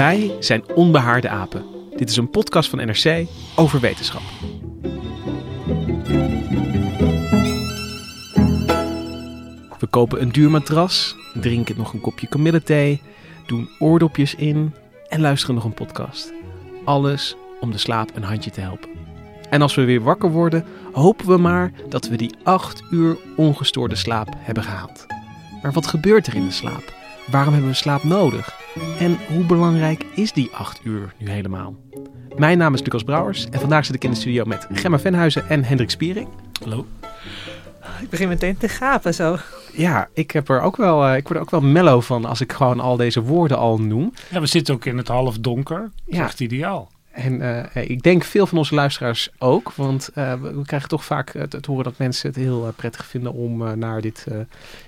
Wij zijn Onbehaarde Apen. Dit is een podcast van NRC over wetenschap. We kopen een duur matras, drinken nog een kopje kamillethee, doen oordopjes in en luisteren nog een podcast. Alles om de slaap een handje te helpen. En als we weer wakker worden, hopen we maar dat we die acht uur ongestoorde slaap hebben gehaald. Maar wat gebeurt er in de slaap? Waarom hebben we slaap nodig? En hoe belangrijk is die acht uur nu helemaal? Mijn naam is Lucas Brouwers en vandaag zit ik in de studio met Gemma Venhuizen en Hendrik Spiering. Hallo. Ik begin meteen te gapen zo. Ja, ik, heb er ook wel, eh, ik word er ook wel mellow van als ik gewoon al deze woorden al noem. Ja, we zitten ook in het half donker. Dat is Ja. echt ideaal. En eh, ik denk veel van onze luisteraars ook, want eh, we we krijgen toch vaak het, het horen dat mensen het heel eh, prettig vinden om eh, naar dit eh,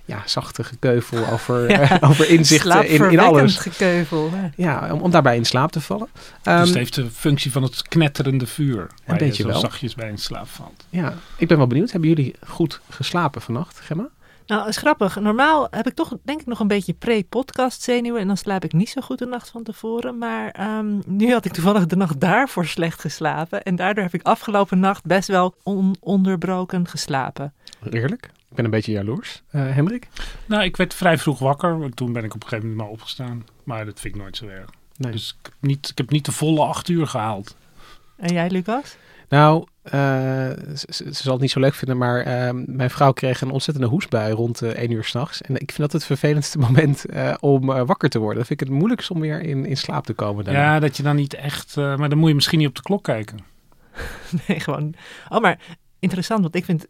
ja, zachte gekeuvel over, Ja. eh, over inzichten in, in alles. gekeuvel. hè. Ja, om, om daarbij in slaap te vallen. dus Ehm, het heeft de functie van het knetterende vuur. Waar beetje je zo wel. zachtjes bij in slaap valt. ja, ik ben wel benieuwd. Hebben jullie goed geslapen vannacht, Gemma? Nou, is grappig. Normaal heb ik toch denk ik nog een beetje pre-podcast zenuwen. En dan slaap ik niet zo goed de nacht van tevoren. Maar ehm, nu had ik toevallig de nacht daarvoor slecht geslapen. En daardoor heb ik afgelopen nacht best wel ononderbroken geslapen. Eerlijk? Ik ben een beetje jaloers. Eh Hendrik? Nou, ik werd vrij vroeg wakker. want Toen ben ik op een gegeven moment maar opgestaan. Maar dat vind ik nooit zo erg. Nee. Dus ik heb, niet, ik heb niet de volle acht uur gehaald. En jij, Lucas? Nou, eh, ze, zal het niet zo leuk vinden, maar eh, mijn vrouw kreeg een ontzettende hoestbui rond eh 1 uur s'nachts. En ik vind dat het vervelendste moment eh, om eh, wakker te worden. Dat vind ik het moeilijkst om weer in, in slaap te komen. daarna. Ja, dat je dan niet echt... eh, maar dan moet je misschien niet op de klok kijken. Nee, gewoon. Oh, maar interessant, want ik vind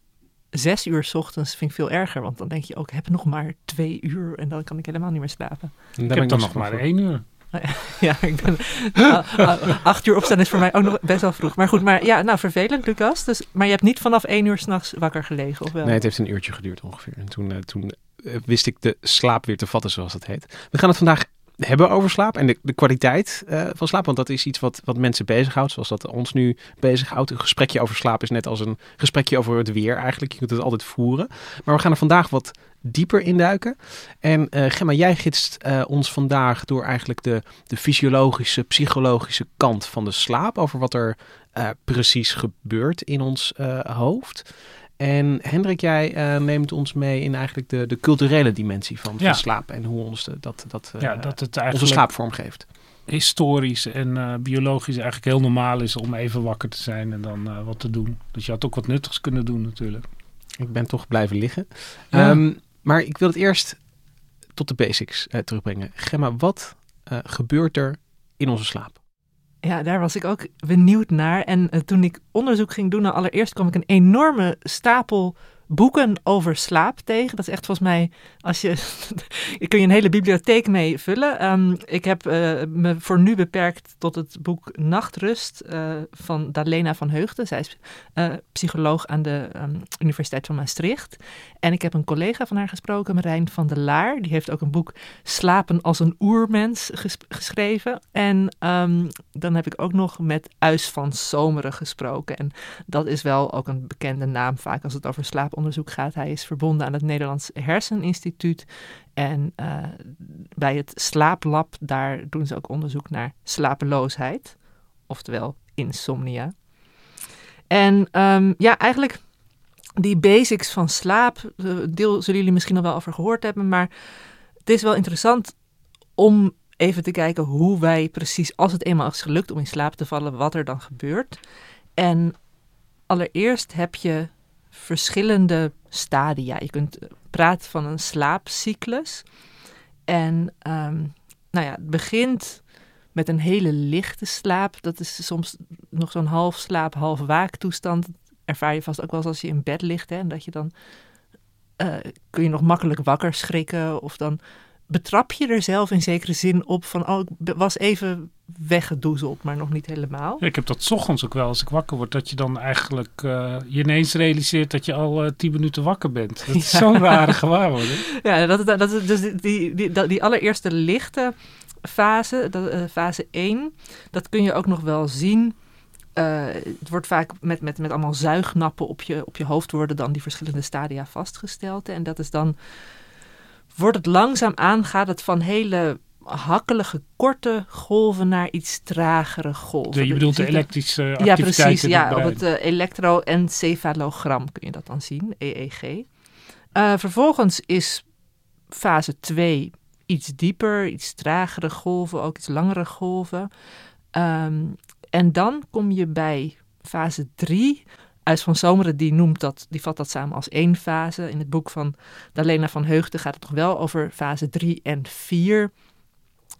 zes uur 's ochtends vind ik veel erger. Want dan denk je ook, ik heb nog maar twee uur en dan kan ik helemaal niet meer slapen. En Ik heb dan nog maar voor. één uur. Ja, ik ben, ah, acht uur opstaan is voor mij ook nog best wel vroeg. Maar goed, maar ja, nou vervelend, Lucas. Dus, maar je hebt niet vanaf één uur s'nachts wakker gelegen, of wel? Nee, het heeft een uurtje geduurd ongeveer. En toen, eh, toen eh, wist ik de slaap weer te vatten, zoals dat heet. We gaan het vandaag hebben over slaap en de, de kwaliteit eh, van slaap. Want dat is iets wat, wat mensen bezighoudt, zoals dat ons nu bezighoudt. Een gesprekje over slaap is net als een gesprekje over het weer eigenlijk. Je kunt het altijd voeren. Maar we gaan er vandaag wat dieper induiken. En eh, Gemma, jij gidst eh, ons vandaag door eigenlijk de, de fysiologische, psychologische kant van de slaap. Over wat er eh, precies gebeurt in ons hoofd. En Hendrik, jij neemt ons mee in eigenlijk de, de culturele dimensie van, van slaap. En hoe ons de, dat, dat, Ja, dat het onze eigenlijk slaap vormgeeft. historisch en biologisch eigenlijk heel normaal is om even wakker te zijn en dan wat te doen. Dus je had ook wat nuttigs kunnen doen natuurlijk. Ik ben toch blijven liggen. Ja. Ehm, maar ik wil het eerst tot de basics eh, terugbrengen. Gemma, wat eh, gebeurt er in onze slaap? Ja, daar was ik ook benieuwd naar. En eh, toen ik onderzoek ging doen, allereerst kwam ik een enorme stapel boeken over slaap tegen. Dat is echt volgens mij, als je, kun je een hele bibliotheek mee vullen. Ehm, ik heb eh, me voor nu beperkt tot het boek Nachtrust eh, van Dalena van Heugden. Zij is eh, psycholoog aan de ehm, Universiteit van Maastricht. En ik heb een collega van haar gesproken, Marijn van der Laar. Die heeft ook een boek Slapen als een oermens ges- geschreven. En ehm, dan heb ik ook nog met Uis van Zomeren gesproken. En dat is wel ook een bekende naam vaak als het over slaap onderzoek gaat. Hij is verbonden aan het Nederlands Herseninstituut. En uh, bij het slaaplab, daar doen ze ook onderzoek naar slapeloosheid. Oftewel insomnia. En um, ja, eigenlijk die basics van slaap, deel zullen jullie misschien al wel over gehoord hebben, maar het is wel interessant om even te kijken hoe wij precies, als het eenmaal is gelukt om in slaap te vallen, wat er dan gebeurt. En allereerst heb je verschillende stadia. Je kunt praten van een slaapcyclus. En um, nou ja, het begint met een hele lichte slaap. Dat is soms nog zo'n half slaap, half waaktoestand. Ervaar je vast ook wel als je in bed ligt. Hè, en dat je dan uh, kun je nog makkelijk wakker schrikken. Of dan betrap je er zelf in zekere zin op van, oh, ik was even weggedoezeld, maar nog niet helemaal. Ja, ik heb dat ochtends ook wel als ik wakker word, dat je dan eigenlijk uh, je ineens realiseert dat je al uh, tien minuten wakker bent. Dat is ja. zo'n rare gewaarwording. Ja, dat, dat, dat, dus die, die, die, die allereerste lichte fase, dat, uh, fase 1, dat kun je ook nog wel zien. het wordt vaak met, met, met allemaal zuignappen op je, op je hoofd worden dan die verschillende stadia vastgesteld. En dat is dan wordt het langzaam aan, gaat het van hele hakkelige, korte golven naar iets tragere golven. je bedoelt de elektrische activiteit Ja, precies. Ja, op het uh, elektroencefalogram kun je dat dan zien, EEG. Uh, vervolgens is fase 2 iets dieper, iets tragere golven, ook iets langere golven. Um, en dan kom je bij fase 3, Uis van Zomeren die noemt dat, die vat dat samen als één fase. In het boek van Dalena van Heugden gaat het nog wel over fase 3 en 4.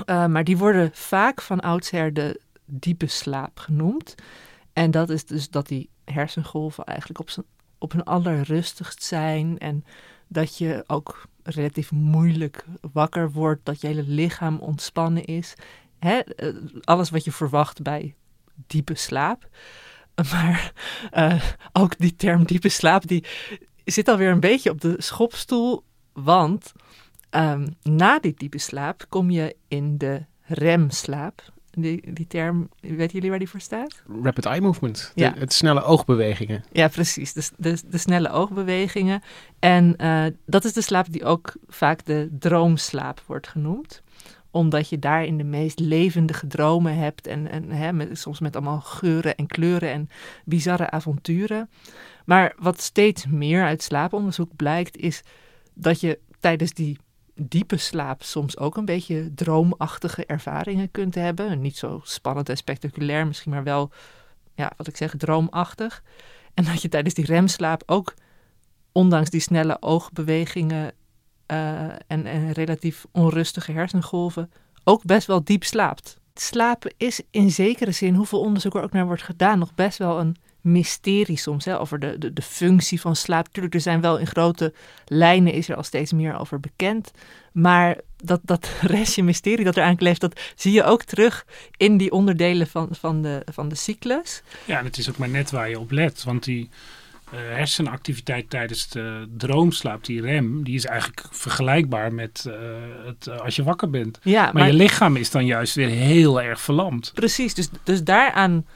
Uh, maar die worden vaak van oudsher de diepe slaap genoemd. En dat is dus dat die hersengolven eigenlijk op, zijn, op hun allerrustigst zijn. En dat je ook relatief moeilijk wakker wordt. Dat je hele lichaam ontspannen is. Hè? Alles wat je verwacht bij diepe slaap. Maar uh, ook die term diepe slaap, die zit alweer een beetje op de schopstoel. Want um, na die diepe slaap kom je in de remslaap. Die, die term, weten jullie waar die voor staat? Rapid eye movement. De, ja. Het snelle oogbewegingen. Ja, precies. De, de, de snelle oogbewegingen. En uh, dat is de slaap die ook vaak de droomslaap wordt genoemd omdat je daarin de meest levendige dromen hebt. En, en hè, soms met allemaal geuren en kleuren en bizarre avonturen. Maar wat steeds meer uit slaaponderzoek blijkt, is dat je tijdens die diepe slaap soms ook een beetje droomachtige ervaringen kunt hebben. Niet zo spannend en spectaculair, misschien maar wel, ja, wat ik zeg, droomachtig. En dat je tijdens die remslaap ook, ondanks die snelle oogbewegingen uh, en, en relatief onrustige hersengolven ook best wel diep slaapt. Slapen is in zekere zin, hoeveel onderzoek er ook naar wordt gedaan, nog best wel een mysterie soms hè, over de, de, de functie van slaap. Tuurlijk, er zijn wel in grote lijnen is er al steeds meer over bekend. Maar dat, dat restje mysterie dat er aan kleeft, dat zie je ook terug in die onderdelen van, van, de, van de cyclus. Ja, en het is ook maar net waar je op let. Want die, uh, hersenactiviteit tijdens de droomslaap, die rem, die is eigenlijk vergelijkbaar met uh, het, uh, als je wakker bent. Ja, maar, maar, je lichaam is dan juist weer heel erg verlamd. Precies, dus, dus daaraan,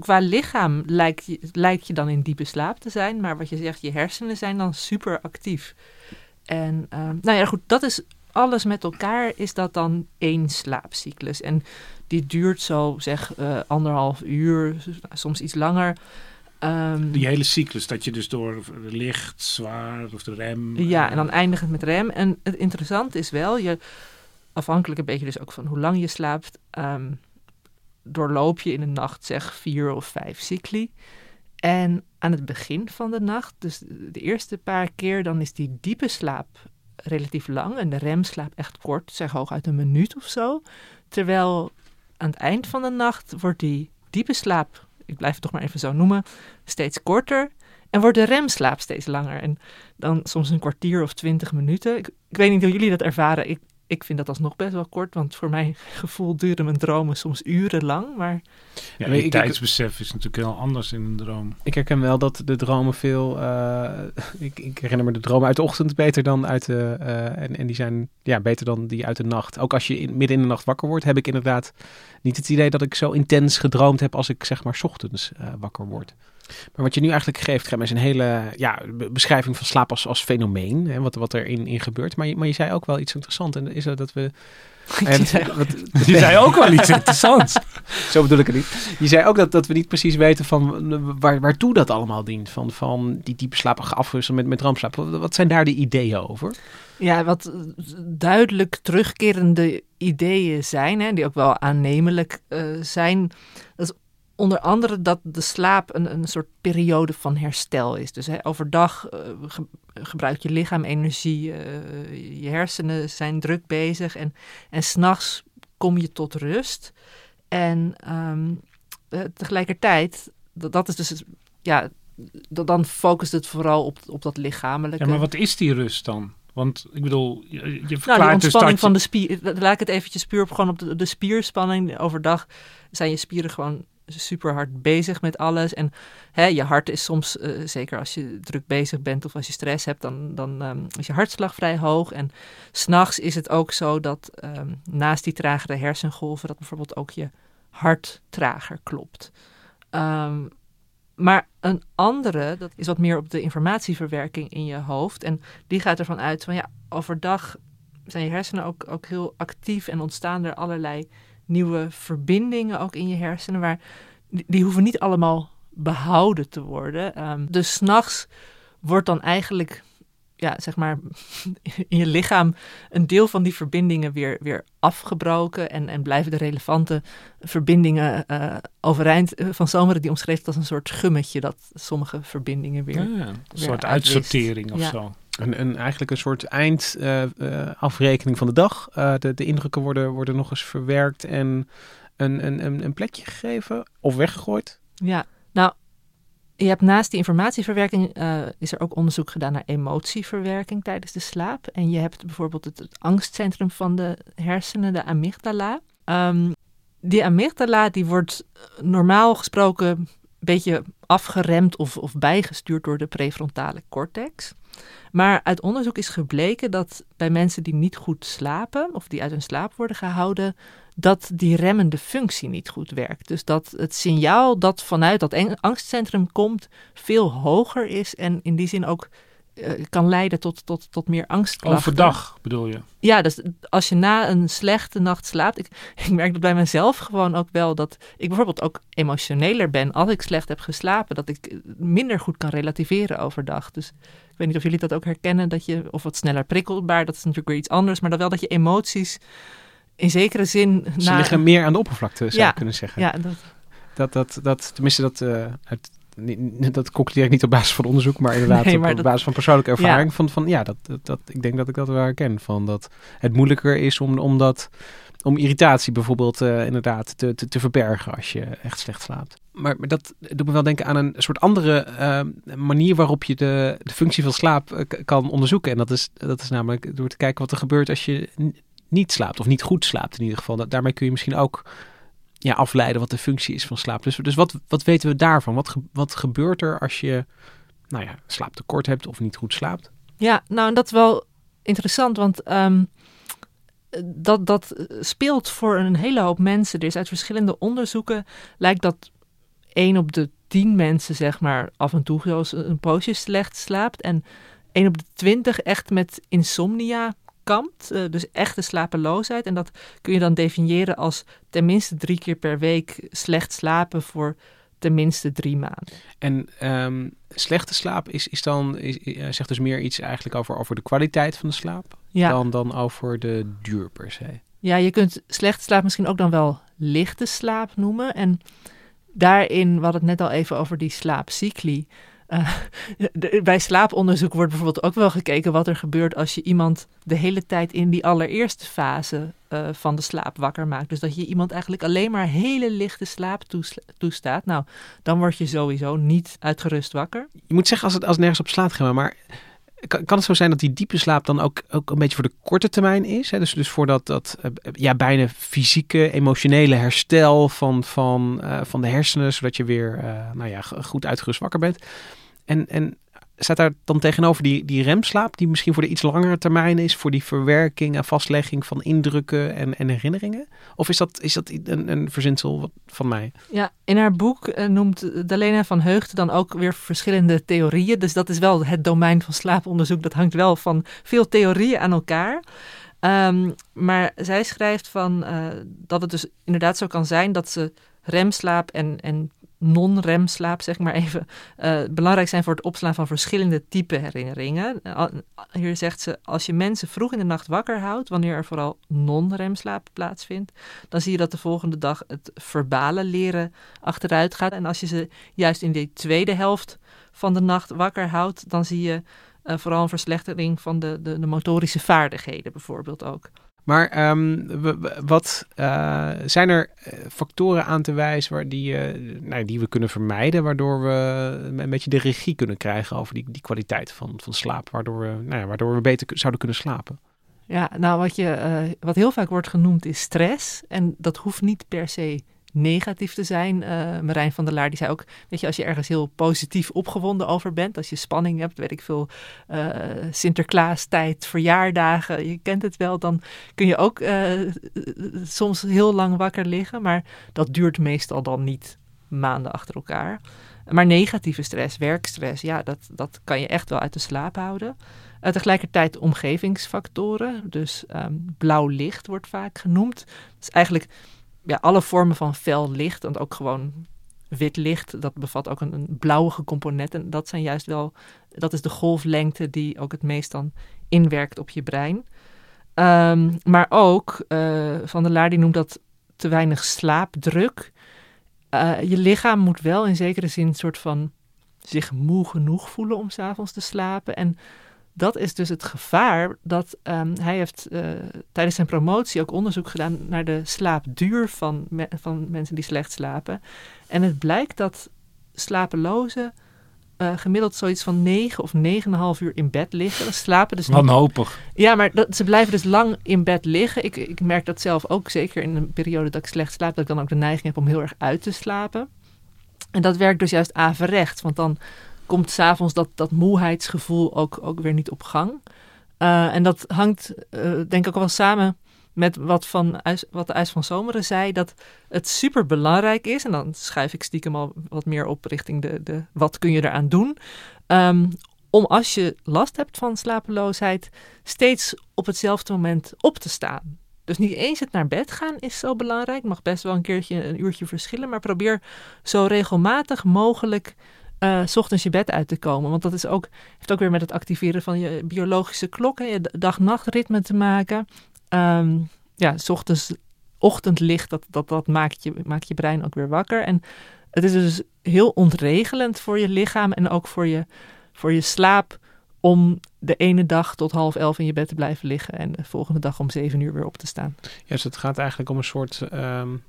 qua lichaam lijkt je, lijkt je dan in diepe slaap te zijn, maar wat je zegt, je hersenen zijn dan super actief. En nou ja, goed, dat is alles met elkaar, is dat dan één slaapcyclus. En die duurt zo, zeg, anderhalf uur, soms iets langer. Um, die hele cyclus, dat je dus door licht, zwaar of de rem. Ja, en dan eindigend met rem. En het interessante is wel, je, afhankelijk een beetje dus ook van hoe lang je slaapt, um, doorloop je in de nacht zeg vier of vijf cycli. En aan het begin van de nacht, dus de eerste paar keer, dan is die diepe slaap relatief lang en de remslaap echt kort, zeg hooguit een minuut of zo. Terwijl aan het eind van de nacht wordt die diepe slaap ik blijf het toch maar even zo noemen, steeds korter. En wordt de remslaap steeds langer. En dan soms een kwartier of twintig minuten. Ik, weet niet hoe jullie dat ervaren. Ik, ik vind dat alsnog best wel kort, want voor mijn gevoel duren mijn dromen soms urenlang. Maar... Ja, je tijdsbesef is natuurlijk heel anders in een droom. Ik herken wel dat de dromen veel... Uh, ik, ik, herinner me de dromen uit de ochtend beter dan uit de... Uh, en, en die zijn ja, beter dan die uit de nacht. Ook als je in, midden in de nacht wakker wordt, heb ik inderdaad niet het idee dat ik zo intens gedroomd heb als ik zeg maar ochtends uh, wakker word. Maar wat je nu eigenlijk geeft, is een hele ja, be- beschrijving van slaap als, als fenomeen. Hè, wat, wat er in, in gebeurt. Maar je, maar je zei ook wel iets interessants. En dat is dat we... en Die zei- wat- Die zei ook wel iets interessants. Zo bedoel ik het niet. Je zei ook dat, dat we niet precies weten van waar, waartoe dat allemaal dient. Van, van die diepe slaap afwisselen met, met rampslaap. Wat, wat zijn daar de ideeën over? Ja, wat duidelijk terugkerende ideeën zijn, hè, die ook wel aannemelijk eh, zijn. Dat is onder andere dat de slaap een, een soort periode van herstel is. Dus hè, overdag eh, ge- gebruikt je lichaam energie, eh, je hersenen zijn druk bezig en, en s'nachts kom je tot rust. En ehm, eh, tegelijkertijd, dat, dat is dus, ja, dan focust het vooral op, op dat lichamelijke. Ja, maar wat is die rust dan? Want ik bedoel, je, je verklaart Nou, die dus ontspanning dat van de spier. Laat ik het eventjes puur op, gewoon op de, de spierspanning. Overdag zijn je spieren gewoon super hard bezig met alles. En hè, je hart is soms, eh, zeker als je druk bezig bent of als je stress hebt, dan, dan ehm, is je hartslag vrij hoog. En s'nachts is het ook zo dat ehm, naast die tragere hersengolven, dat bijvoorbeeld ook je hart trager klopt. Ehm, maar een andere, dat is wat meer op de informatieverwerking in je hoofd. En die gaat ervan uit van ja, overdag zijn je hersenen ook, ook heel actief en ontstaan er allerlei nieuwe verbindingen ook in je hersenen. Waar, die, die hoeven niet allemaal behouden te worden. Ehm, dus s'nachts wordt dan eigenlijk, ja, zeg maar, in je lichaam een deel van die verbindingen weer, weer afgebroken. En, en blijven de relevante verbindingen eh, overeind. Eh, Van Zomeren die omschreef het als een soort gummetje dat sommige verbindingen weer. Ja, een soort uitsortering of Ja. zo. Een, een, eigenlijk een soort eindafrekening van de dag. Eh, de, de indrukken worden, worden nog eens verwerkt en een, een, een, plekje gegeven of weggegooid. Ja, nou, je hebt naast die informatieverwerking eh, is er ook onderzoek gedaan naar emotieverwerking tijdens de slaap. En je hebt bijvoorbeeld het, het angstcentrum van de hersenen, de amygdala. Ehm, die amygdala die wordt normaal gesproken een beetje afgeremd of, of bijgestuurd door de prefrontale cortex. Maar uit onderzoek is gebleken dat bij mensen die niet goed slapen of die uit hun slaap worden gehouden, dat die remmende functie niet goed werkt. Dus dat het signaal dat vanuit dat angstcentrum komt veel hoger is en in die zin ook eh, kan leiden tot, tot, tot meer angstklachten. Overdag bedoel je? Ja, dus als je na een slechte nacht slaapt. Ik, ik merk dat bij mezelf gewoon ook wel dat ik bijvoorbeeld ook emotioneler ben als ik slecht heb geslapen. Dat ik minder goed kan relativeren overdag. Dus ik weet niet of jullie dat ook herkennen. Dat je, of wat sneller prikkelbaar, dat is natuurlijk weer iets anders. Maar dat wel dat je emoties in zekere zin. Ze na- liggen meer aan de oppervlakte, zou Ja, je kunnen zeggen. Ja, dat, Dat, dat, dat, tenminste, dat, eh, uit, niet- dat concludeer ik niet op basis van onderzoek, maar inderdaad Nee, op, maar op dat- basis van persoonlijke Ja. ervaring. Van, van, ja, dat, dat, ik denk dat ik dat wel herken. Van dat het moeilijker is om, om, dat, om irritatie bijvoorbeeld eh, inderdaad te, te, te verbergen als je echt slecht slaapt. Maar, maar dat doet me wel denken aan een soort andere eh, manier waarop je de, de functie van slaap eh, kan onderzoeken. En dat is, dat is namelijk door te kijken wat er gebeurt als je niet slaapt. Of niet goed slaapt in ieder geval. Dat, daarmee kun je misschien ook ja, afleiden wat de functie is van slaap. Dus, dus wat, wat weten we daarvan? Wat, wat gebeurt er als je nou ja, slaaptekort hebt of niet goed slaapt? Ja, nou, en dat is wel interessant, want ehm, dat, dat speelt voor een hele hoop mensen. Is uit verschillende onderzoeken lijkt dat één op de tien mensen, zeg maar, af en toe een poosje slecht slaapt. En één op de twintig echt met insomnia kampt. eh, dus echte slapeloosheid. En dat kun je dan definiëren als tenminste drie keer per week slecht slapen voor tenminste drie maanden. En ehm, slechte slaap is, is dan, is, eh, zegt dus meer iets eigenlijk over, over de kwaliteit van de slaap Ja. dan, dan over de duur per se. Ja, je kunt slechte slaap misschien ook dan wel lichte slaap noemen. En daarin, we hadden het net al even over die slaapcycli. Eh, bij slaaponderzoek wordt bijvoorbeeld ook wel gekeken wat er gebeurt als je iemand de hele tijd in die allereerste fase eh, van de slaap wakker maakt. Dus dat je iemand eigenlijk alleen maar hele lichte slaap toestaat. Nou, dan word je sowieso niet uitgerust wakker. Je moet zeggen als het, als nergens op slaat, Gemma, maar kan, het zo zijn dat die diepe slaap dan ook, ook een beetje voor de korte termijn is? Hè? Dus, dus voor dat, eh, ja, bijna fysieke, emotionele herstel van, van, van de hersenen, zodat je weer nou ja, goed uitgerust wakker bent. En, en staat daar dan tegenover die, die remslaap, die misschien voor de iets langere termijn is, voor die verwerking en vastlegging van indrukken en, en herinneringen? Of is dat, is dat een, een verzinsel van mij? Ja, in haar boek uh, noemt Dalena van Heugden dan ook weer verschillende theorieën. Dus dat is wel het domein van slaaponderzoek. Dat hangt wel van veel theorieën aan elkaar. Um, maar zij schrijft van uh, dat het dus inderdaad zo kan zijn dat ze remslaap en, en non-remslaap, zeg maar even, uh, belangrijk zijn voor het opslaan van verschillende type herinneringen. Hier zegt ze, als je mensen vroeg in de nacht wakker houdt, wanneer er vooral non-remslaap plaatsvindt, dan zie je dat de volgende dag het verbale leren achteruit gaat. En als je ze juist in de tweede helft van de nacht wakker houdt, dan zie je uh, vooral een verslechtering van de, de, de motorische vaardigheden bijvoorbeeld ook. Maar um, wat uh, zijn er eh, factoren aan te wijzen waar die, uh, nou, die we kunnen vermijden, waardoor we een beetje de regie kunnen krijgen over die, die kwaliteit van, van slaap, waardoor we, nou ja, waardoor we beter zouden kunnen slapen? Ja, nou wat, je, wat heel vaak wordt genoemd is stress. En dat hoeft niet per se negatief te zijn. Uh, Marijn van der Laar die zei ook, weet je, als je ergens heel positief opgewonden over bent, als je spanning hebt, weet ik veel, uh, Sinterklaas tijd, verjaardagen, je kent het wel, dan kun je ook uh, soms heel lang wakker liggen, maar dat duurt meestal dan niet maanden achter elkaar. Maar negatieve stress, werkstress, ja, dat, dat kan je echt wel uit de slaap houden. Tegelijkertijd omgevingsfactoren, dus um, blauw licht wordt vaak genoemd. Dus eigenlijk ja, alle vormen van fel licht, en ook gewoon wit licht, dat bevat ook een, blauwige component. En dat zijn juist wel, dat is de golflengte die ook het meest dan inwerkt op je brein. Um, maar ook, uh, Van der Laar die noemt dat te weinig slaapdruk. Uh, je lichaam moet wel in zekere zin een soort van zich moe genoeg voelen om s'avonds te slapen. En dat is dus het gevaar dat um, hij heeft uh, tijdens zijn promotie ook onderzoek gedaan naar de slaapduur van, me van mensen die slecht slapen. En het blijkt dat slapelozen uh, gemiddeld zoiets van 9 of 9,5 uur in bed liggen. Dat slapen dus Wanhopig. Niet... Ja, maar dat, ze blijven dus lang in bed liggen. Ik, ik merk dat zelf ook, zeker in een periode dat ik slecht slaap, dat ik dan ook de neiging heb om heel erg uit te slapen. En dat werkt dus juist averechts, want dan komt s'avonds dat, dat moeheidsgevoel ook, ook weer niet op gang. Uh, en dat hangt uh, denk ik ook wel samen met wat, van, wat de IJs van Zomeren zei, dat het super belangrijk is, en dan schuif ik stiekem al wat meer op richting de, de wat kun je eraan doen, um, om als je last hebt van slapeloosheid, steeds op hetzelfde moment op te staan. Dus niet eens het naar bed gaan is zo belangrijk. Mag best wel een keertje een uurtje verschillen. Maar probeer zo regelmatig mogelijk uh, s ochtends je bed uit te komen. Want dat is ook, heeft ook weer met het activeren van je biologische klokken, je dag-nachtritme te maken. Um, ja, s ochtends, ochtendlicht, dat, dat, dat maakt, je, maakt je brein ook weer wakker. En het is dus heel ontregelend voor je lichaam en ook voor je, voor je slaap om de ene dag tot half elf in je bed te blijven liggen en de volgende dag om zeven uur weer op te staan. Ja, dus het gaat eigenlijk om een soort um,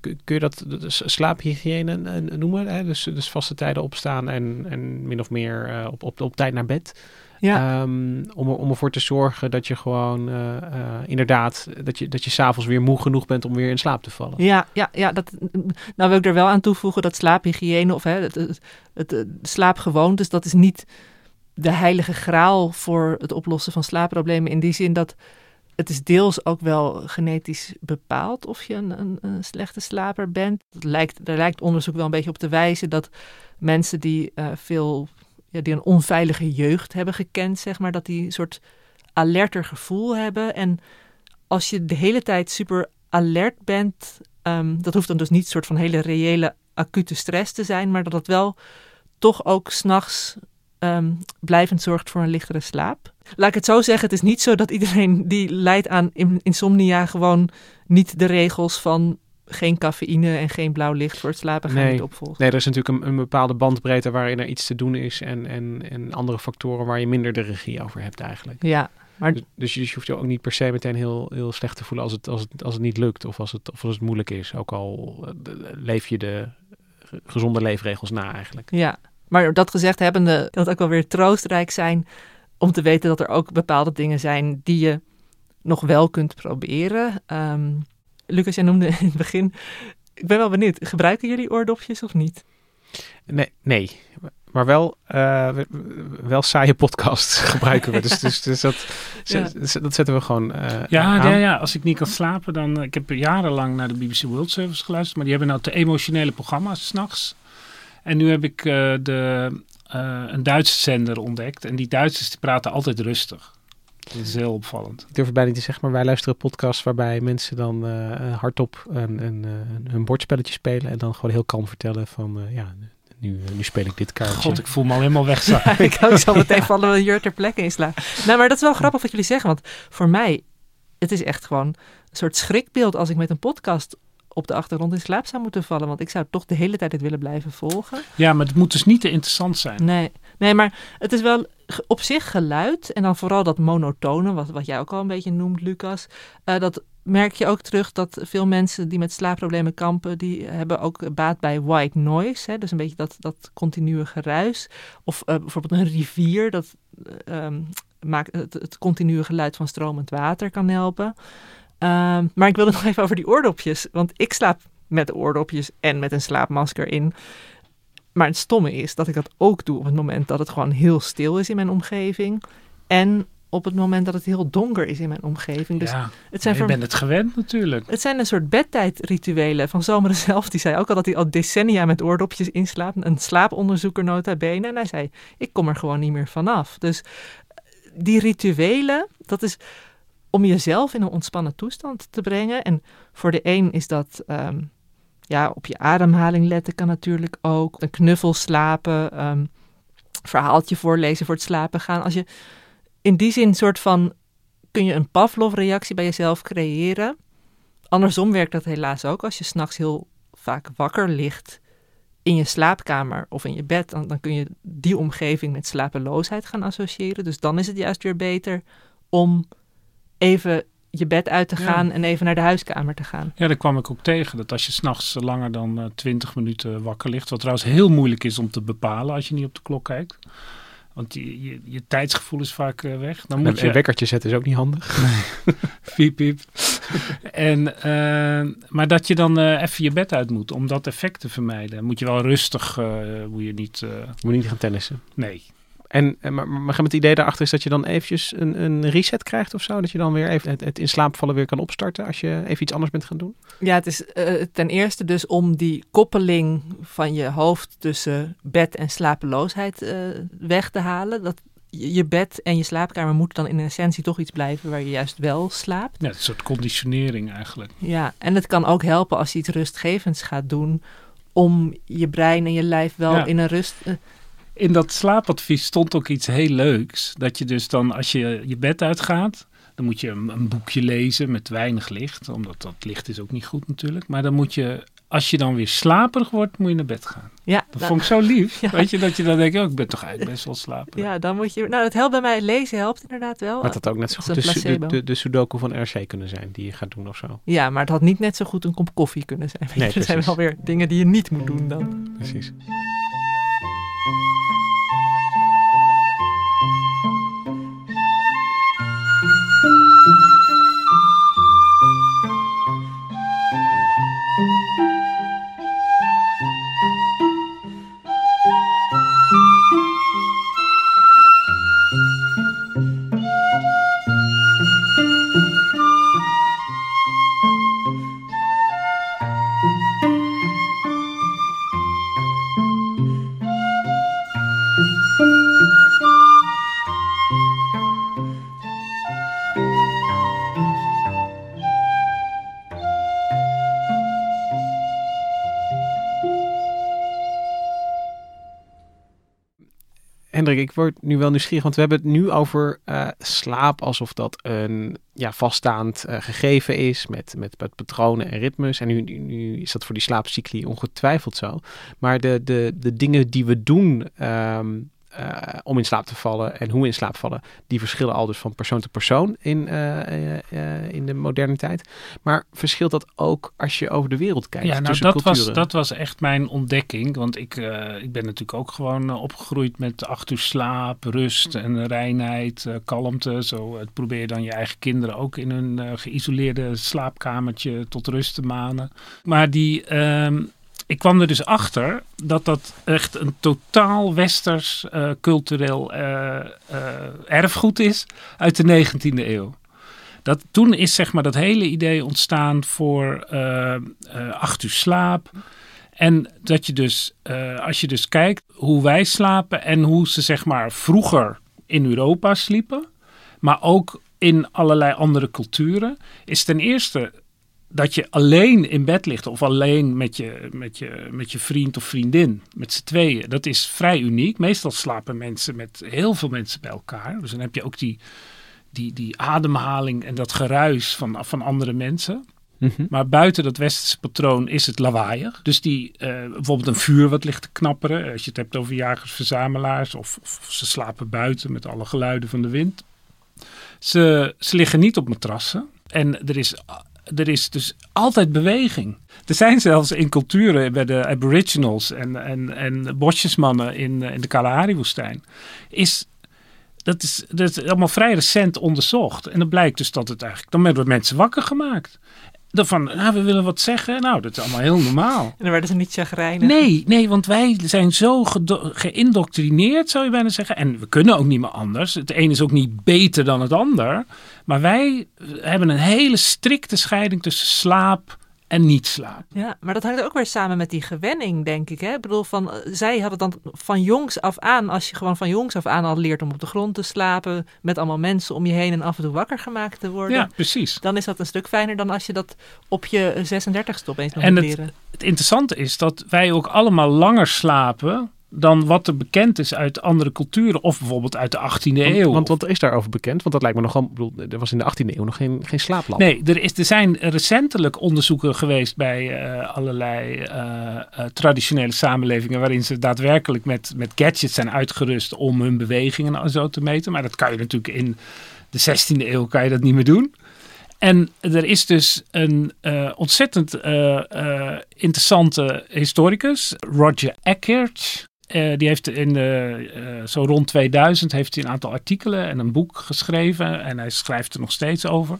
kun je dat slaaphygiëne noemen? Hè? Dus, dus vaste tijden opstaan en, en min of meer uh, op, op, op tijd naar bed. Ja. Um, om, om ervoor te zorgen dat je gewoon uh, uh, inderdaad, dat je, dat je s'avonds weer moe genoeg bent om weer in slaap te vallen. Ja, ja, ja dat, nou wil ik er wel aan toevoegen dat slaaphygiëne of hè, het, het, het, het slaapgewoontes, dat is niet de heilige graal voor het oplossen van slaapproblemen. In die zin dat het is deels ook wel genetisch bepaald of je een, een, slechte slaper bent. Het lijkt, er lijkt onderzoek wel een beetje op te wijzen dat mensen die uh, veel, ja, die een onveilige jeugd hebben gekend, zeg maar, dat die een soort alerter gevoel hebben. En als je de hele tijd super alert bent, um, dat hoeft dan dus niet een soort van hele reële acute stress te zijn, maar dat het wel toch ook s'nachts um, blijvend zorgt voor een lichtere slaap. Laat ik het zo zeggen, het is niet zo dat iedereen die lijdt aan insomnia gewoon niet de regels van geen cafeïne en geen blauw licht voor het slapen gaan nee. niet opvolgt. Nee, er is natuurlijk een, een, bepaalde bandbreedte waarin er iets te doen is en, en, en andere factoren waar je minder de regie over hebt eigenlijk. Ja, maar... Dus, dus, je, dus je hoeft je ook niet per se meteen heel, heel slecht te voelen als het, als, het, als het niet lukt of als het, of als het moeilijk is. Ook al leef je de gezonde leefregels na eigenlijk. Ja, maar dat gezegd hebbende, dat ook wel weer troostrijk zijn om te weten dat er ook bepaalde dingen zijn die je nog wel kunt proberen. Um, Lucas, jij noemde in het begin, ik ben wel benieuwd, gebruiken jullie oordopjes of niet? Nee, nee. Maar wel, eh, we- wel saaie podcasts gebruiken we. Dus, dus, dus dat, Ja. zet- dat zetten we gewoon eh, Ja, aan. ja, ja, als ik niet kan slapen, dan... Ik heb jarenlang naar de BBC World Service geluisterd, maar die hebben nou te emotionele programma's s'nachts. En nu heb ik eh, de, eh, een Duitse zender ontdekt. En die Duitsers die praten altijd rustig. Dat is heel opvallend. Ik durf het bijna niet te zeggen, maar wij luisteren podcasts waarbij mensen dan eh, hardop een, een, eh, hun bordspelletje spelen en dan gewoon heel kalm vertellen van ja, nu, nu speel ik dit kaartje. God, ik voel me al helemaal wegzakken. Ja, ik ook zo meteen vallen we hier ter plekke in slaan. Nou, maar dat is wel grappig wat jullie zeggen. Want voor mij, het is echt gewoon een soort schrikbeeld als ik met een podcast op de achtergrond in slaap zou moeten vallen. Want ik zou toch de hele tijd het willen blijven volgen. Ja, maar het moet dus niet te interessant zijn. Nee, nee maar het is wel op zich geluid. En dan vooral dat monotone, wat, wat jij ook al een beetje noemt, Lucas. Eh, dat merk je ook terug dat veel mensen die met slaapproblemen kampen, die hebben ook baat bij white noise. Hè? Dus een beetje dat, dat continue geruis. Of eh, bijvoorbeeld een rivier, dat eh, ehm, maakt het, het continue geluid van stromend water kan helpen. Ehm, maar ik wilde nog even over die oordopjes. Want ik slaap met oordopjes en met een slaapmasker in. Maar het stomme is dat ik dat ook doe op het moment dat het gewoon heel stil is in mijn omgeving. En op het moment dat het heel donker is in mijn omgeving. Dus ja, het, zijn je voor, bent het gewend natuurlijk. het zijn een soort bedtijdrituelen. Van Zomeren zelf, die zei ook al dat hij al decennia met oordopjes inslaapt. Een slaaponderzoeker nota bene. En hij zei, ik kom er gewoon niet meer vanaf. Dus die rituelen, dat is om jezelf in een ontspannen toestand te brengen. En voor de een is dat ehm, ja, op je ademhaling letten kan natuurlijk ook. Een knuffel slapen, ehm, verhaaltje voorlezen voor het slapen gaan. Als je in die zin soort van kun je een Pavlov-reactie bij jezelf creëren. Andersom werkt dat helaas ook. Als je s'nachts heel vaak wakker ligt in je slaapkamer of in je bed, dan, dan kun je die omgeving met slapeloosheid gaan associëren. Dus dan is het juist weer beter om even je bed uit te Ja. gaan en even naar de huiskamer te gaan. Ja, daar kwam ik ook tegen. Dat als je s'nachts langer dan eh 20 minuten wakker ligt, wat trouwens heel moeilijk is om te bepalen als je niet op de klok kijkt. Want je, je, je tijdsgevoel is vaak eh, weg. Dan En moet Een je wekkertje zetten is ook niet handig. piep piep. en, eh, maar dat je dan eh, even je bed uit moet om dat effect te vermijden. Moet je wel rustig, eh moet je niet... eh, Je moet niet gaan tennissen. nee. En, en maar, maar het idee daarachter is dat je dan eventjes een, een reset krijgt of zo? Dat je dan weer even het, het in slaap vallen weer kan opstarten als je even iets anders bent gaan doen? Ja, het is eh, ten eerste dus om die koppeling van je hoofd tussen bed en slapeloosheid eh, weg te halen. Dat je bed en je slaapkamer moeten dan in essentie toch iets blijven waar je juist wel slaapt. Ja, het is een soort conditionering eigenlijk. Ja, en het kan ook helpen als je iets rustgevends gaat doen om je brein en je lijf wel Ja. in een rust... eh, In dat slaapadvies stond ook iets heel leuks. Dat je dus dan, als je je bed uitgaat, dan moet je een, een boekje lezen met weinig licht. Omdat dat licht is ook niet goed natuurlijk. Maar dan moet je, als je dan weer slaperig wordt, moet je naar bed gaan. ja, Dat da- vond ik zo lief. Ja. Weet je, dat je dan denkt, oh, ik ben toch eigenlijk best wel slaperig. ja, dan moet je... Nou, het helpt bij mij. Lezen helpt inderdaad wel. Maar dat ook net zo dat goed de, de, de, de sudoku van RC kunnen zijn die je gaat doen of zo. Ja, maar het had niet net zo goed een kop koffie kunnen zijn. Nee, er zijn wel weer dingen die je niet moet doen dan. Precies. Ik word nu wel nieuwsgierig, want we hebben het nu over eh, slaap alsof dat een ja, vaststaand eh, gegeven is met, met, patronen en ritmes. En nu, nu, is dat voor die slaapcycli ongetwijfeld zo. Maar de, de, de dingen die we doen ehm, eh, om in slaap te vallen en hoe we in slaap vallen, die verschillen al dus van persoon tot persoon in, eh, eh, eh, in de moderne tijd. Maar verschilt dat ook als je over de wereld kijkt? Ja, nou dat was, dat was echt mijn ontdekking. Want ik, eh, ik ben natuurlijk ook gewoon eh, opgegroeid met acht uur slaap, rust en reinheid, eh, kalmte. Zo het probeer je dan je eigen kinderen ook in hun eh, geïsoleerde slaapkamertje tot rust te manen. Maar die, ehm, ik kwam er dus achter dat dat echt een totaal westers uh, cultureel uh, erfgoed is uit de 19e eeuw. Dat, toen is zeg maar dat hele idee ontstaan voor acht uur slaap. En dat je dus, als je dus kijkt hoe wij slapen en hoe ze zeg maar vroeger in Europa sliepen, maar ook in allerlei andere culturen, is ten eerste dat je alleen in bed ligt of alleen met je, met je, met je vriend of vriendin, met z'n tweeën, dat is vrij uniek. Meestal slapen mensen met heel veel mensen bij elkaar. Dus dan heb je ook die, die, die ademhaling en dat geruis van, van andere mensen. Mhm. Maar buiten dat westerse patroon is het lawaaiig. Dus die, uh, bijvoorbeeld een vuur wat ligt te knapperen. Als je het hebt over jagers-verzamelaars. Of, of, ze slapen buiten met alle geluiden van de wind. Ze, ze liggen niet op matrassen. En er is er is dus altijd beweging. Er zijn zelfs in culturen bij de Aboriginals en, en, en bosjesmannen in, in de Kalahari-woestijn. Is, dat, is, dat is allemaal vrij recent onderzocht. En dan blijkt dus dat het eigenlijk. Dan werden mensen wakker gemaakt van, nou, we willen wat zeggen. Nou, dat is allemaal heel normaal. En dan werden ze niet chagrijnig. Nee, nee, want wij zijn zo geïndoctrineerd, zou je bijna zeggen. En we kunnen ook niet meer anders. Het een is ook niet beter dan het ander. Maar wij hebben een hele strikte scheiding tussen slaap en niet slapen. Ja, maar dat hangt ook weer samen met die gewenning, denk ik. Hè? Ik bedoel, van, eh, zij hadden dan van jongs af aan, als je gewoon van jongs af aan al leert om op de grond te slapen, met allemaal mensen om je heen en af en toe wakker gemaakt te worden. Ja, precies. Dan is dat een stuk fijner dan als je dat op je 36ste opeens nog moet leren. Het interessante is dat wij ook allemaal langer slapen dan wat er bekend is uit andere culturen. Of bijvoorbeeld uit de 18e eeuw. Want wat is daarover bekend? Want dat lijkt me nogal... Bedoel, er was in de 18e eeuw nog geen, geen slaaplamp. Nee, er, is, er zijn recentelijk onderzoeken geweest bij uh, allerlei uh, traditionele samenlevingen... waarin ze daadwerkelijk met, met gadgets zijn uitgerust om hun bewegingen en zo te meten. Maar dat kan je natuurlijk in de 16e eeuw kan je dat niet meer doen. En er is dus een uh, ontzettend uh, uh, interessante historicus, Roger Eckert. Uh, die heeft in de, uh, zo rond 2000 heeft hij een aantal artikelen en een boek geschreven. En hij schrijft er nog steeds over.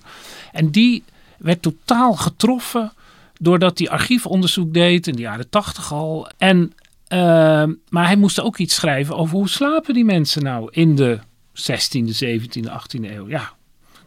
En die werd totaal getroffen doordat hij archiefonderzoek deed in de jaren 80 al. En, uh, maar hij moest ook iets schrijven over hoe slapen die mensen nou in de 16e, 17e, 18e eeuw. Ja,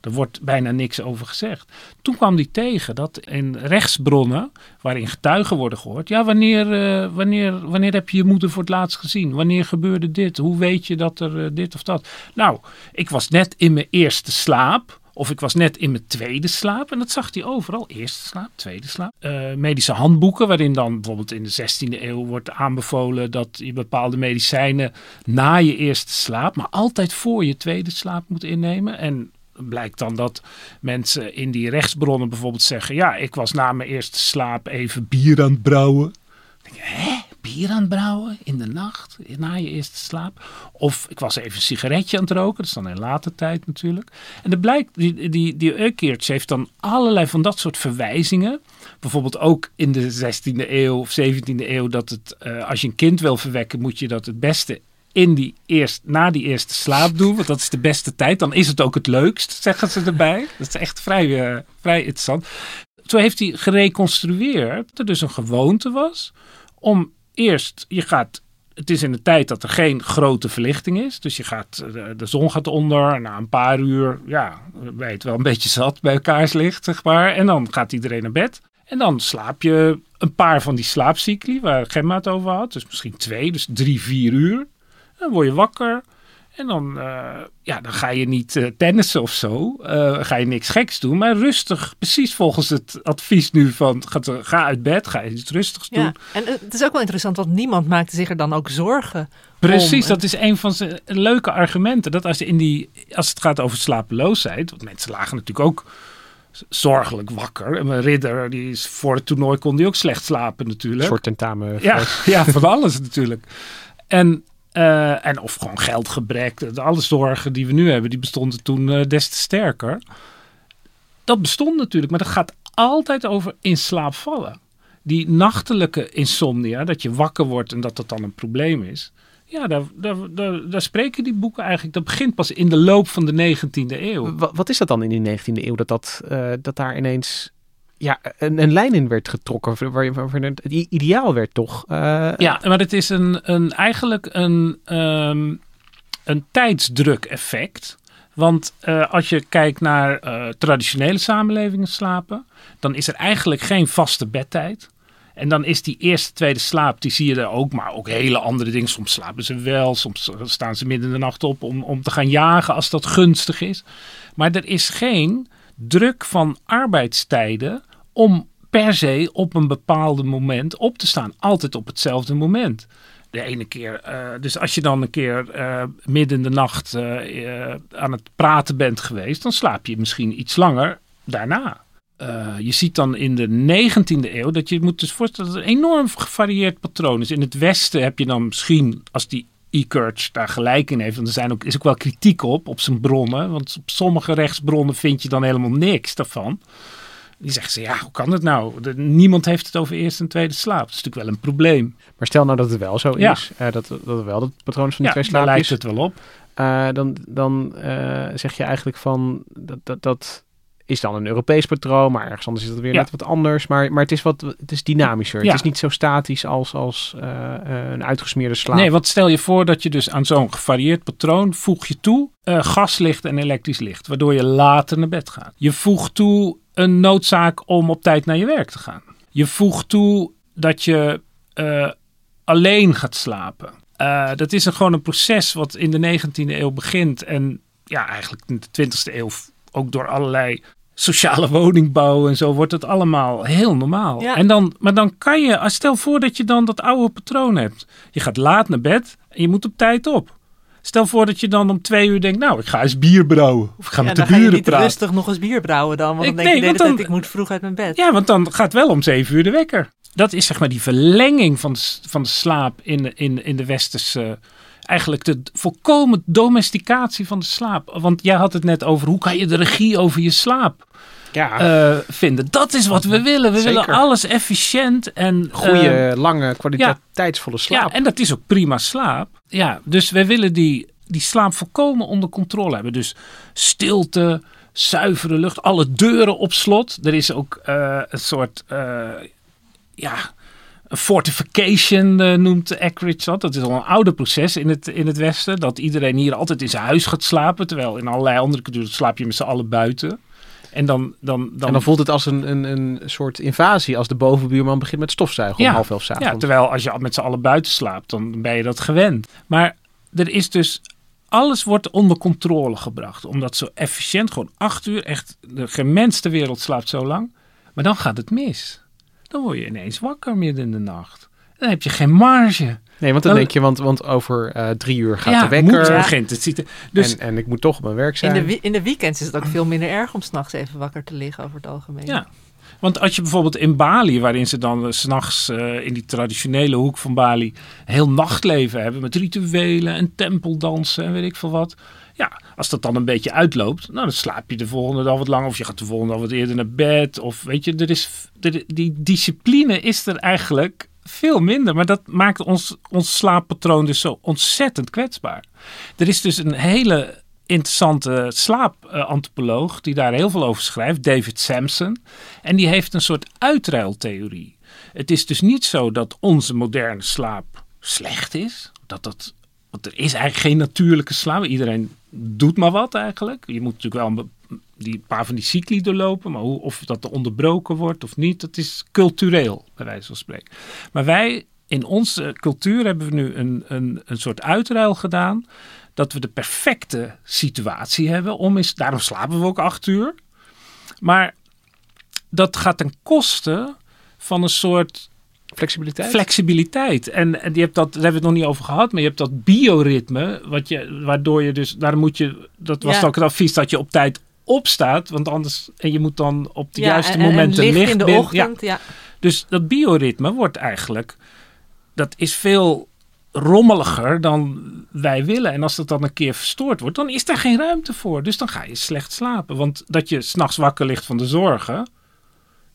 er wordt bijna niks over gezegd. Toen kwam hij tegen dat in rechtsbronnen, waarin getuigen worden gehoord. Ja, wanneer, uh, wanneer, wanneer heb je je moeder voor het laatst gezien? Wanneer gebeurde dit? Hoe weet je dat er uh, dit of dat? Nou, ik was net in mijn eerste slaap. Of ik was net in mijn tweede slaap. En dat zag hij overal. Eerste slaap, tweede slaap. Uh, medische handboeken, waarin dan bijvoorbeeld in de 16e eeuw wordt aanbevolen dat je bepaalde medicijnen na je eerste slaap, maar altijd voor je tweede slaap moet innemen. En blijkt dan dat mensen in die rechtsbronnen bijvoorbeeld zeggen: Ja, ik was na mijn eerste slaap even bier aan het brouwen. Denk je, hè? Bier aan het brouwen in de nacht, na je eerste slaap. Of ik was even een sigaretje aan het roken, dat is dan in later tijd natuurlijk. En er blijkt, die, die, die heeft dan allerlei van dat soort verwijzingen. Bijvoorbeeld ook in de 16e eeuw of 17e eeuw, dat het, uh, als je een kind wil verwekken, moet je dat het beste in die eerst, na die eerste slaap doen. Want dat is de beste tijd. Dan is het ook het leukst, zeggen ze erbij. Dat is echt vrij, uh, vrij interessant. Zo heeft hij gereconstrueerd dat er dus een gewoonte was om eerst, je gaat het is in de tijd dat er geen grote verlichting is. Dus je gaat, eh, de, zon gaat onder. Na een paar uur, ja, ben het wel een beetje zat bij kaarslicht, zeg maar. En dan gaat iedereen naar bed. En dan slaap je een paar van die slaapcycli waar Gemma het over had. Dus misschien twee, dus drie, vier uur. Dan word je wakker. En dan, uh, ja, dan ga je niet uh, tennissen of zo. Uh, ga je niks geks doen. Maar rustig, precies volgens het advies nu van ga, ga uit bed, ga je iets rustigs doen. Ja, en het is ook wel interessant, want niemand maakte zich er dan ook zorgen Precies, dat is een van zijn leuke argumenten. Dat als, je in die, als het gaat over slapeloosheid, want mensen lagen natuurlijk ook zorgelijk wakker. En mijn ridder, die is voor het toernooi kon die ook slecht slapen natuurlijk. Een soort tentamen. Ja, ja, van alles natuurlijk. En uh, en of gewoon geldgebrek. Alle zorgen die we nu hebben, die bestonden toen uh, des te sterker. Dat bestond natuurlijk, maar dat gaat altijd over in slaap vallen. Die nachtelijke insomnia, dat je wakker wordt en dat dat dan een probleem is. Ja, daar, daar, daar, spreken die boeken eigenlijk. Dat begint pas in de loop van de 19e eeuw. Wat, is dat dan in die 19e eeuw? Dat, dat, uh, dat daar ineens ja, een, een lijn in werd getrokken. Waar, waar, waar het ideaal werd toch? eh, Ja, maar het is een, een, eigenlijk een, ehm, een tijdsdruk-effect. Want eh, als je kijkt naar eh, traditionele samenlevingen slapen, dan is er eigenlijk geen vaste bedtijd. En dan is die eerste, tweede slaap, die zie je er ook, maar ook hele andere dingen. Soms slapen ze wel, soms staan ze midden in de nacht op om, om te gaan jagen als dat gunstig is. Maar er is geen druk van arbeidstijden om per se op een bepaald moment op te staan. Altijd op hetzelfde moment. De ene keer, eh, dus als je dan een keer eh, midden in de nacht eh, aan het praten bent geweest, dan slaap je misschien iets langer daarna. Je ziet dan in de 19e eeuw dat je moet dus voorstellen dat het een enorm gevarieerd patroon is. In het Westen heb je dan misschien, als die E-Kurtz daar gelijk in heeft, want er zijn ook, is ook wel kritiek op, op zijn bronnen. Want op sommige rechtsbronnen vind je dan helemaal niks daarvan. Die zeggen ze, ja, hoe kan het nou? De- niemand heeft het over eerste en tweede slaap. Dat is natuurlijk wel een probleem. Maar stel nou dat het wel zo Ja. is. eh, dat, dat het wel het patroon van die twee daar lijkt het wel op. eh, dan dan eh, zeg je eigenlijk van dat, dat, dat is dan een Europees patroon, maar ergens anders is het weer Ja. net wat anders. Maar, maar het is wat het is dynamischer. Ja. Het is niet zo statisch als, als eh, eh, een uitgesmeerde slaap. Nee, want stel je voor dat je dus aan zo'n gevarieerd patroon voeg je toe eh, gaslicht en elektrisch licht, waardoor je later naar bed gaat. Je voegt toe een noodzaak om op tijd naar je werk te gaan. Je voegt toe dat je alleen gaat slapen. Dat is een, gewoon een proces wat in de 19e eeuw begint en ja, eigenlijk in de 20e eeuw ook door allerlei sociale woningbouw en zo wordt het allemaal heel normaal. Ja. En dan, maar dan kan je, als stel voor dat je dan dat oude patroon hebt. Je gaat laat naar bed en je moet op tijd op. Stel voor dat je dan om twee uur denkt, nou, ik ga eens bier brouwen. Of ik ga Ja, met dan de buren niet praten. rustig nog eens bier brouwen dan. Want Ik- dan denk je de hele dan- tijd, ik moet vroeg uit mijn bed. Ja, want dan gaat wel om zeven uur de wekker. Dat is zeg maar die verlenging van van de slaap in de, in, in de westerse... Eigenlijk de volkomen domesticatie van de slaap. Want jij had het net over hoe kan je de regie over je slaap ja, eh, vinden. Dat is wat we willen. We Zeker. willen alles efficiënt en... goede, eh, lange, kwaliteitsvolle slaap. ja, en dat is ook prima slaap. Ja, dus wij willen die, die slaap volkomen onder controle hebben. Dus stilte, zuivere lucht, alle deuren op slot. Er is ook eh, een soort, ja, fortification eh, noemt Eckridge dat. Dat is al een oude proces in het, in het Westen. Dat iedereen hier altijd in zijn huis gaat slapen. Terwijl in allerlei andere culturen slaap je met z'n allen buiten. En dan, dan, dan, En dan voelt het als een, een, een soort invasie als de bovenbuurman begint met stofzuigen Ja. om half elf 's Ja, avonds. terwijl als je met z'n allen buiten slaapt, dan ben je dat gewend. Maar er is dus, alles wordt onder controle gebracht. Omdat zo efficiënt, gewoon acht uur, echt, de geen mens ter wereld slaapt zo lang. Maar dan gaat het mis. Dan word je ineens wakker midden in de nacht. Dan heb je geen marge. Nee, want dan Dan- denk je, want, want over eh, drie uur gaat ja, de wekker. moet, begint het ziet er- Dus en, en ik moet toch op mijn werk In zijn. de, wi- in de weekends is het ook veel minder erg om s'nachts even wakker te liggen over het algemeen. Ja. Want als je bijvoorbeeld in Bali, waarin ze dan eh, 's s'nachts eh in die traditionele hoek van Bali heel nachtleven hebben met rituelen en tempeldansen en weet ik veel wat. Ja, als dat dan een beetje uitloopt, nou dan slaap je de volgende dag wat langer of je gaat de volgende dag wat eerder naar bed. Of weet je, er is, die discipline is er eigenlijk veel minder. Maar dat maakt ons, ons slaappatroon dus zo ontzettend kwetsbaar. Er is dus een hele interessante slaapantropoloog die daar heel veel over schrijft, David Sampson. En die heeft een soort uitruiltheorie. Het is dus niet zo dat onze moderne slaap slecht is. Dat dat, want er is eigenlijk geen natuurlijke slaap. Iedereen doet maar wat eigenlijk. Je moet natuurlijk wel een die paar van die cycli doorlopen. Maar hoe, of dat onderbroken wordt of niet, dat is cultureel, bij wijze van spreken. Maar wij, in onze cultuur hebben we nu een, een, een soort uitruil gedaan. Dat we de perfecte situatie hebben. Om eens, daarom slapen we ook acht uur. Maar dat gaat ten koste van een soort Flexibiliteit? flexibiliteit. En, en je hebt dat, daar hebben we het nog niet over gehad, maar je hebt dat bioritme, wat je, waardoor je dus, daar moet je, dat was Ja. ook het advies dat je op tijd opstaat, want anders, en je moet dan op de Ja, juiste en- en- en momenten licht licht in de binnen- ochtend. Ja. dus dat bioritme wordt eigenlijk, dat is veel rommeliger dan wij willen. En als dat dan een keer verstoord wordt, dan is daar geen ruimte voor. Dus dan ga je slecht slapen. Want dat je s'nachts wakker ligt van de zorgen,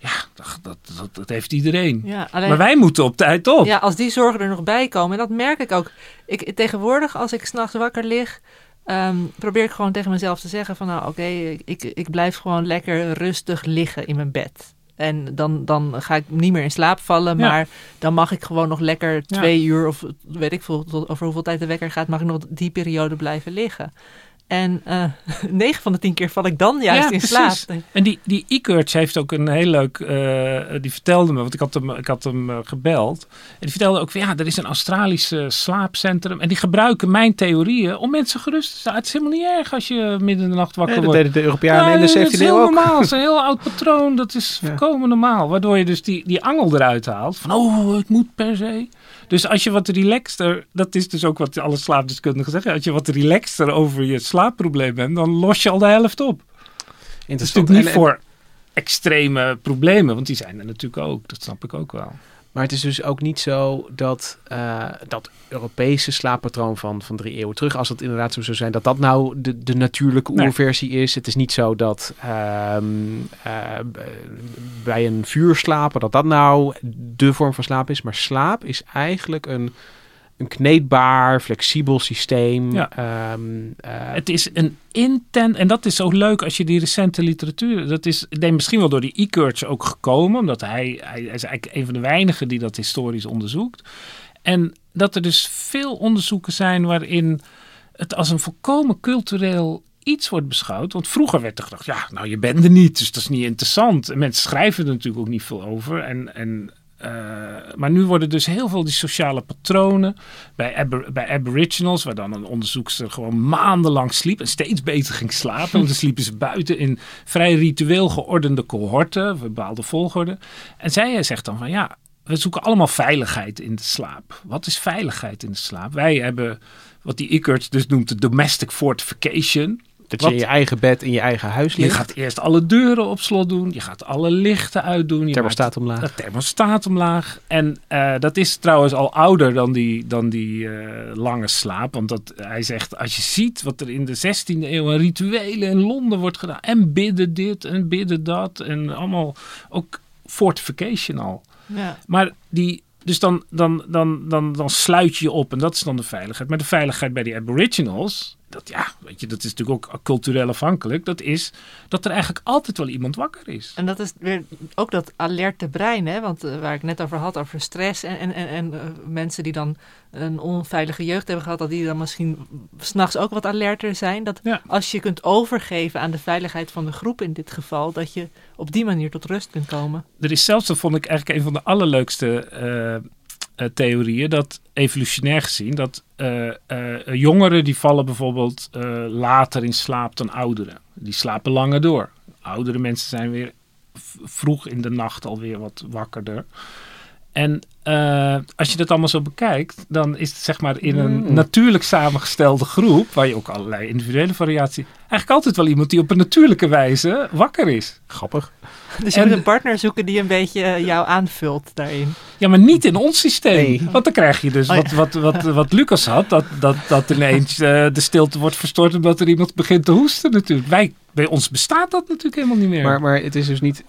ja, dat, dat, dat, dat heeft iedereen. Ja, alleen, Maar wij moeten op tijd op. ja, als die zorgen er nog bij komen, en dat merk ik ook. Ik, tegenwoordig, als ik s'nachts wakker lig, ehm, probeer ik gewoon tegen mezelf te zeggen van nou oké, ik, ik blijf gewoon lekker rustig liggen in mijn bed. En dan, dan ga ik niet meer in slaap vallen. Ja. Maar dan mag ik gewoon nog lekker Ja. twee uur of weet ik veel, tot over hoeveel tijd de wekker gaat, mag ik nog die periode blijven liggen. En eh 9 van de 10 keer val ik dan juist Ja, in precies. slaap. En die, die e-coach heeft ook een heel leuk, eh, die vertelde me, want ik had hem, ik had hem eh, gebeld. En die vertelde ook van ja, er is een Australische slaapcentrum. En die gebruiken mijn theorieën om mensen gerust te stellen. Het is helemaal niet erg als je midden in de nacht wakker Nee, dat wordt. deden de Europeanen in de dat 17e is heel normaal. Het is een heel oud patroon. Dat is Ja. volkomen normaal. Waardoor je dus die, die angel eruit haalt. Van, oh, het moet per se. Dus als je wat relaxter, dat is dus ook wat alle slaapdeskundigen zeggen. Als je wat relaxter over je slaapprobleem bent, dan los je al de helft op. Het is Interessant. natuurlijk niet En- en- voor extreme problemen, want die zijn er natuurlijk ook. Dat snap ik ook wel. Maar het is dus ook niet zo dat eh, dat Europese slaappatroon van, van drie eeuwen terug, als dat inderdaad zo zou zijn, dat dat nou de, de natuurlijke Nee. oerversie is. Het is niet zo dat ehm, eh, bij een vuur slapen, dat dat nou de vorm van slaap is. Maar slaap is eigenlijk een, een kneedbaar, flexibel systeem. Ja. Ehm, eh, Het is een intent, en dat is zo leuk als je die recente literatuur, dat is, denk misschien wel door die e-coach ook gekomen, omdat hij, hij, hij is eigenlijk een van de weinigen die dat historisch onderzoekt. En dat er dus veel onderzoeken zijn waarin het als een volkomen cultureel iets wordt beschouwd. Want vroeger werd er gedacht, ja, nou je bent er niet, dus dat is niet interessant. En mensen schrijven er natuurlijk ook niet veel over. En, en, eh, maar nu worden dus heel veel die sociale patronen bij, bij aboriginals, waar dan een onderzoekster gewoon maandenlang sliep en steeds beter ging slapen. Want dan sliepen ze buiten in vrij ritueel geordende cohorten, bepaalde volgorde. En zij zegt dan van ja, we zoeken allemaal veiligheid in de slaap. Wat is veiligheid in de slaap? Wij hebben wat die Ickert dus noemt de domestic fortification. Dat je in je eigen bed in je eigen huis Je ligt. gaat eerst alle deuren op slot doen. Je gaat alle lichten uitdoen. Je Thermostaat maakt omlaag. De thermostaat omlaag. En eh, dat is trouwens al ouder dan die, dan die eh, lange slaap. Want dat, hij zegt, als je ziet wat er in de 16e eeuw aan rituelen in Londen wordt gedaan. En bidden dit en bidden dat. En allemaal ook fortification al. Ja. Maar die, dus dan, dan, dan, dan, dan sluit je je op en dat is dan de veiligheid. Maar de veiligheid bij die aboriginals, dat, ja, weet je, dat is natuurlijk ook cultureel afhankelijk. Dat is dat er eigenlijk altijd wel iemand wakker is. En dat is weer ook dat alerte brein, hè? Want eh, waar ik net over had, over stress en, en, en, en eh, mensen die dan een onveilige jeugd hebben gehad, dat die dan misschien s'nachts ook wat alerter zijn. Dat Ja. als je kunt overgeven aan de veiligheid van de groep in dit geval, dat je op die manier tot rust kunt komen. Er is zelfs, dat vond ik eigenlijk een van de allerleukste eh, theorieën, dat evolutionair gezien, dat eh, eh, jongeren die vallen bijvoorbeeld eh, later in slaap dan ouderen. Die slapen langer door. Oudere mensen zijn weer vroeg in de nacht alweer wat wakkerder. En eh, als je dat allemaal zo bekijkt, dan is het zeg maar in een Mm. natuurlijk samengestelde groep, waar je ook allerlei individuele variatie, eigenlijk altijd wel iemand die op een natuurlijke wijze wakker is. Grappig. Dus je En- moet een partner zoeken die een beetje eh, jou aanvult daarin. Ja, maar niet in ons systeem. Nee. Want dan krijg je dus Oh, wat, wat, wat, wat Lucas had. Dat, dat, dat ineens eh, de stilte wordt verstoord omdat er iemand begint te hoesten natuurlijk. Wij, bij ons bestaat dat natuurlijk helemaal niet meer. Maar, maar het is dus niet.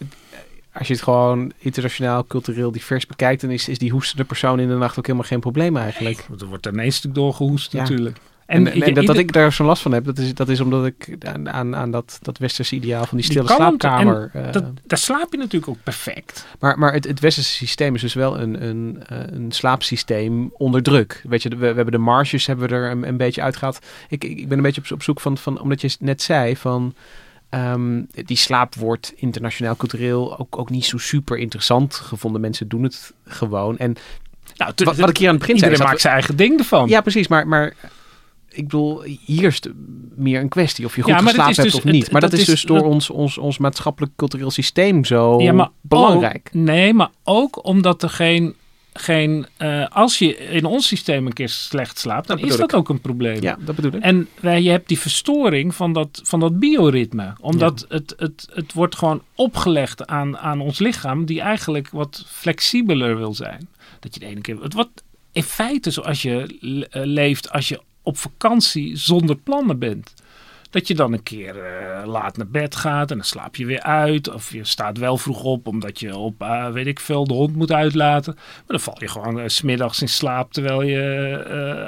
Als je het gewoon internationaal, cultureel divers bekijkt, dan is, is die hoestende persoon in de nacht ook helemaal geen probleem eigenlijk. Want er wordt ineens stuk doorgehoest Ja. natuurlijk. En, en, je- dat, dat ik daar zo'n last van heb, dat is, dat is omdat ik aan, aan, aan dat, dat westerse ideaal van die stille slaapkamer. eh, dat, daar slaap je natuurlijk ook perfect. maar maar het, het westerse systeem is dus wel een, een, eh, een slaapsysteem onder druk. Weet je, we, we hebben de marges hebben we er een, een beetje uitgehaald. Ik, ik ben een beetje op, op zoek van, van, omdat je net zei van. Ehm, die slaap wordt internationaal, cultureel ook, ook niet zo super interessant gevonden. Mensen doen het gewoon. En Nou, wat, wat ik hier aan het begin zei. iedereen maakt zijn eigen ding ervan. Ja, precies. Maar, maar ik bedoel, hier is het meer een kwestie of je goed Ja, geslapen hebt dus- of niet. maar dat, dat is is- dus door dat- ons, ons, ons maatschappelijk cultureel systeem zo Ja, belangrijk. ook- nee, maar ook omdat er geen... geen eh, als je in ons systeem een keer slecht slaapt, dan Dat is dat ook een probleem. ja, dat bedoel ik. En wij, je hebt die verstoring van dat, van dat bioritme. Omdat het, het, het wordt gewoon opgelegd aan, aan ons lichaam, die eigenlijk wat flexibeler wil zijn. Dat je de ene keer. Het wordt in feite zoals je eh, leeft als je op vakantie zonder plannen bent. Dat je dan een keer eh, laat naar bed gaat en dan slaap je weer uit. Of je staat wel vroeg op omdat je op, eh, weet ik veel, de hond moet uitlaten. Maar dan val je gewoon 's smiddags in slaap terwijl je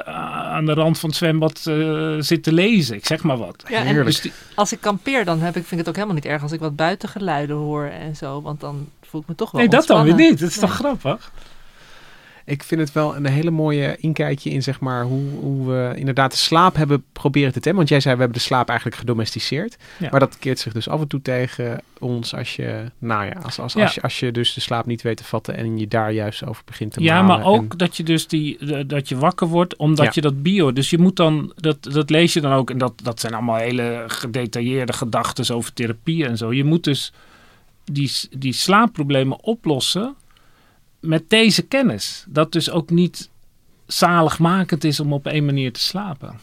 eh, aan de rand van het zwembad eh, zit te lezen. Ik zeg maar wat. Ja, en. Dus die- als ik kampeer, dan heb ik, vind ik het ook helemaal niet erg als ik wat buitengeluiden hoor en zo. Want dan voel ik me toch wel Nee, dat dan weer niet. Dat is toch grappig? Ik vind het wel een hele mooie inkijkje in zeg maar hoe, hoe we inderdaad de slaap hebben proberen te temmen. Want jij zei we hebben de slaap eigenlijk gedomesticeerd. Ja. Maar dat keert zich dus af en toe tegen ons als je, nou ja, als, als, Ja. als, je, als je dus de slaap niet weet te vatten en je daar juist over begint te Ja, maar ook en- dat je dus die, de- dat je wakker wordt omdat Ja. je dat bio. Dus je moet dan, dat, dat lees je dan ook. En dat, dat zijn allemaal hele gedetailleerde gedachten over therapie en zo. Je moet dus die, die slaapproblemen oplossen met deze kennis. Dat dus ook niet zaligmakend is om op één manier te slapen.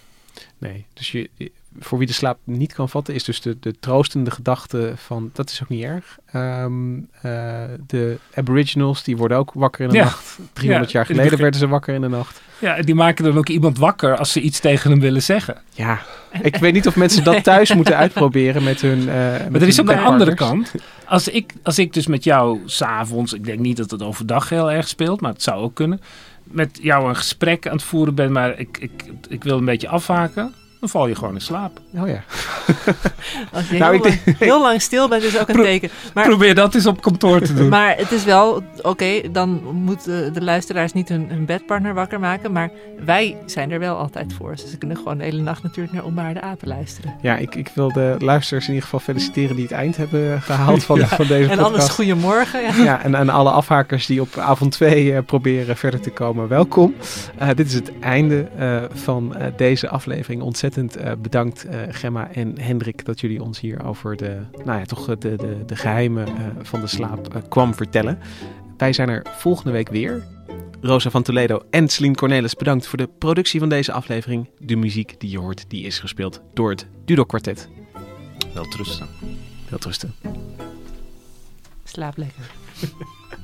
Nee, dus je, voor wie de slaap niet kan vatten, is dus de, de troostende gedachte van dat is ook niet erg. Ehm, eh, de Aboriginals, die worden ook wakker in de Ja. nacht. 300 Ja, jaar geleden begin- werden ze wakker in de nacht. Ja, die maken dan ook iemand wakker als ze iets tegen hem willen zeggen. Ja, ik weet niet of mensen dat thuis moeten uitproberen met hun. eh, met Maar er is ook een andere kant. Als ik, als ik dus met jou s'avonds, ik denk niet dat het overdag heel erg speelt, maar het zou ook kunnen. Met jou een gesprek aan het voeren ben, maar ik, ik, ik wil een beetje afhaken. Dan val je gewoon in slaap. Oh ja. Als je Nou, heel, ik lang, heel lang stil bent, is ook een Pro- teken. Maar, Probeer dat eens op kantoor te doen. maar het is wel, oké, dan moeten de luisteraars niet hun, hun bedpartner wakker maken. Maar wij zijn er wel altijd voor. Dus ze kunnen gewoon de hele nacht natuurlijk naar Onbaarde Apen luisteren. Ja, ik, ik wil de luisteraars in ieder geval feliciteren die het eind hebben gehaald van, van deze En podcast. anders goedemorgen. Ja. Ja, en aan alle afhakers die op avond 2 proberen verder te komen, welkom. Eh, dit is het einde eh, van eh, deze aflevering. Ontzettend eh, bedankt eh, Gemma en Hendrik dat jullie ons hier over de, nou ja, toch de, de, de geheimen eh, van de slaap kwam vertellen. Wij zijn er volgende week weer. Rosa van Toledo en Celine Cornelis bedankt voor de productie van deze aflevering. De muziek die je hoort, die is gespeeld door het Dudok Quartet. Wel trusten. Slaap lekker.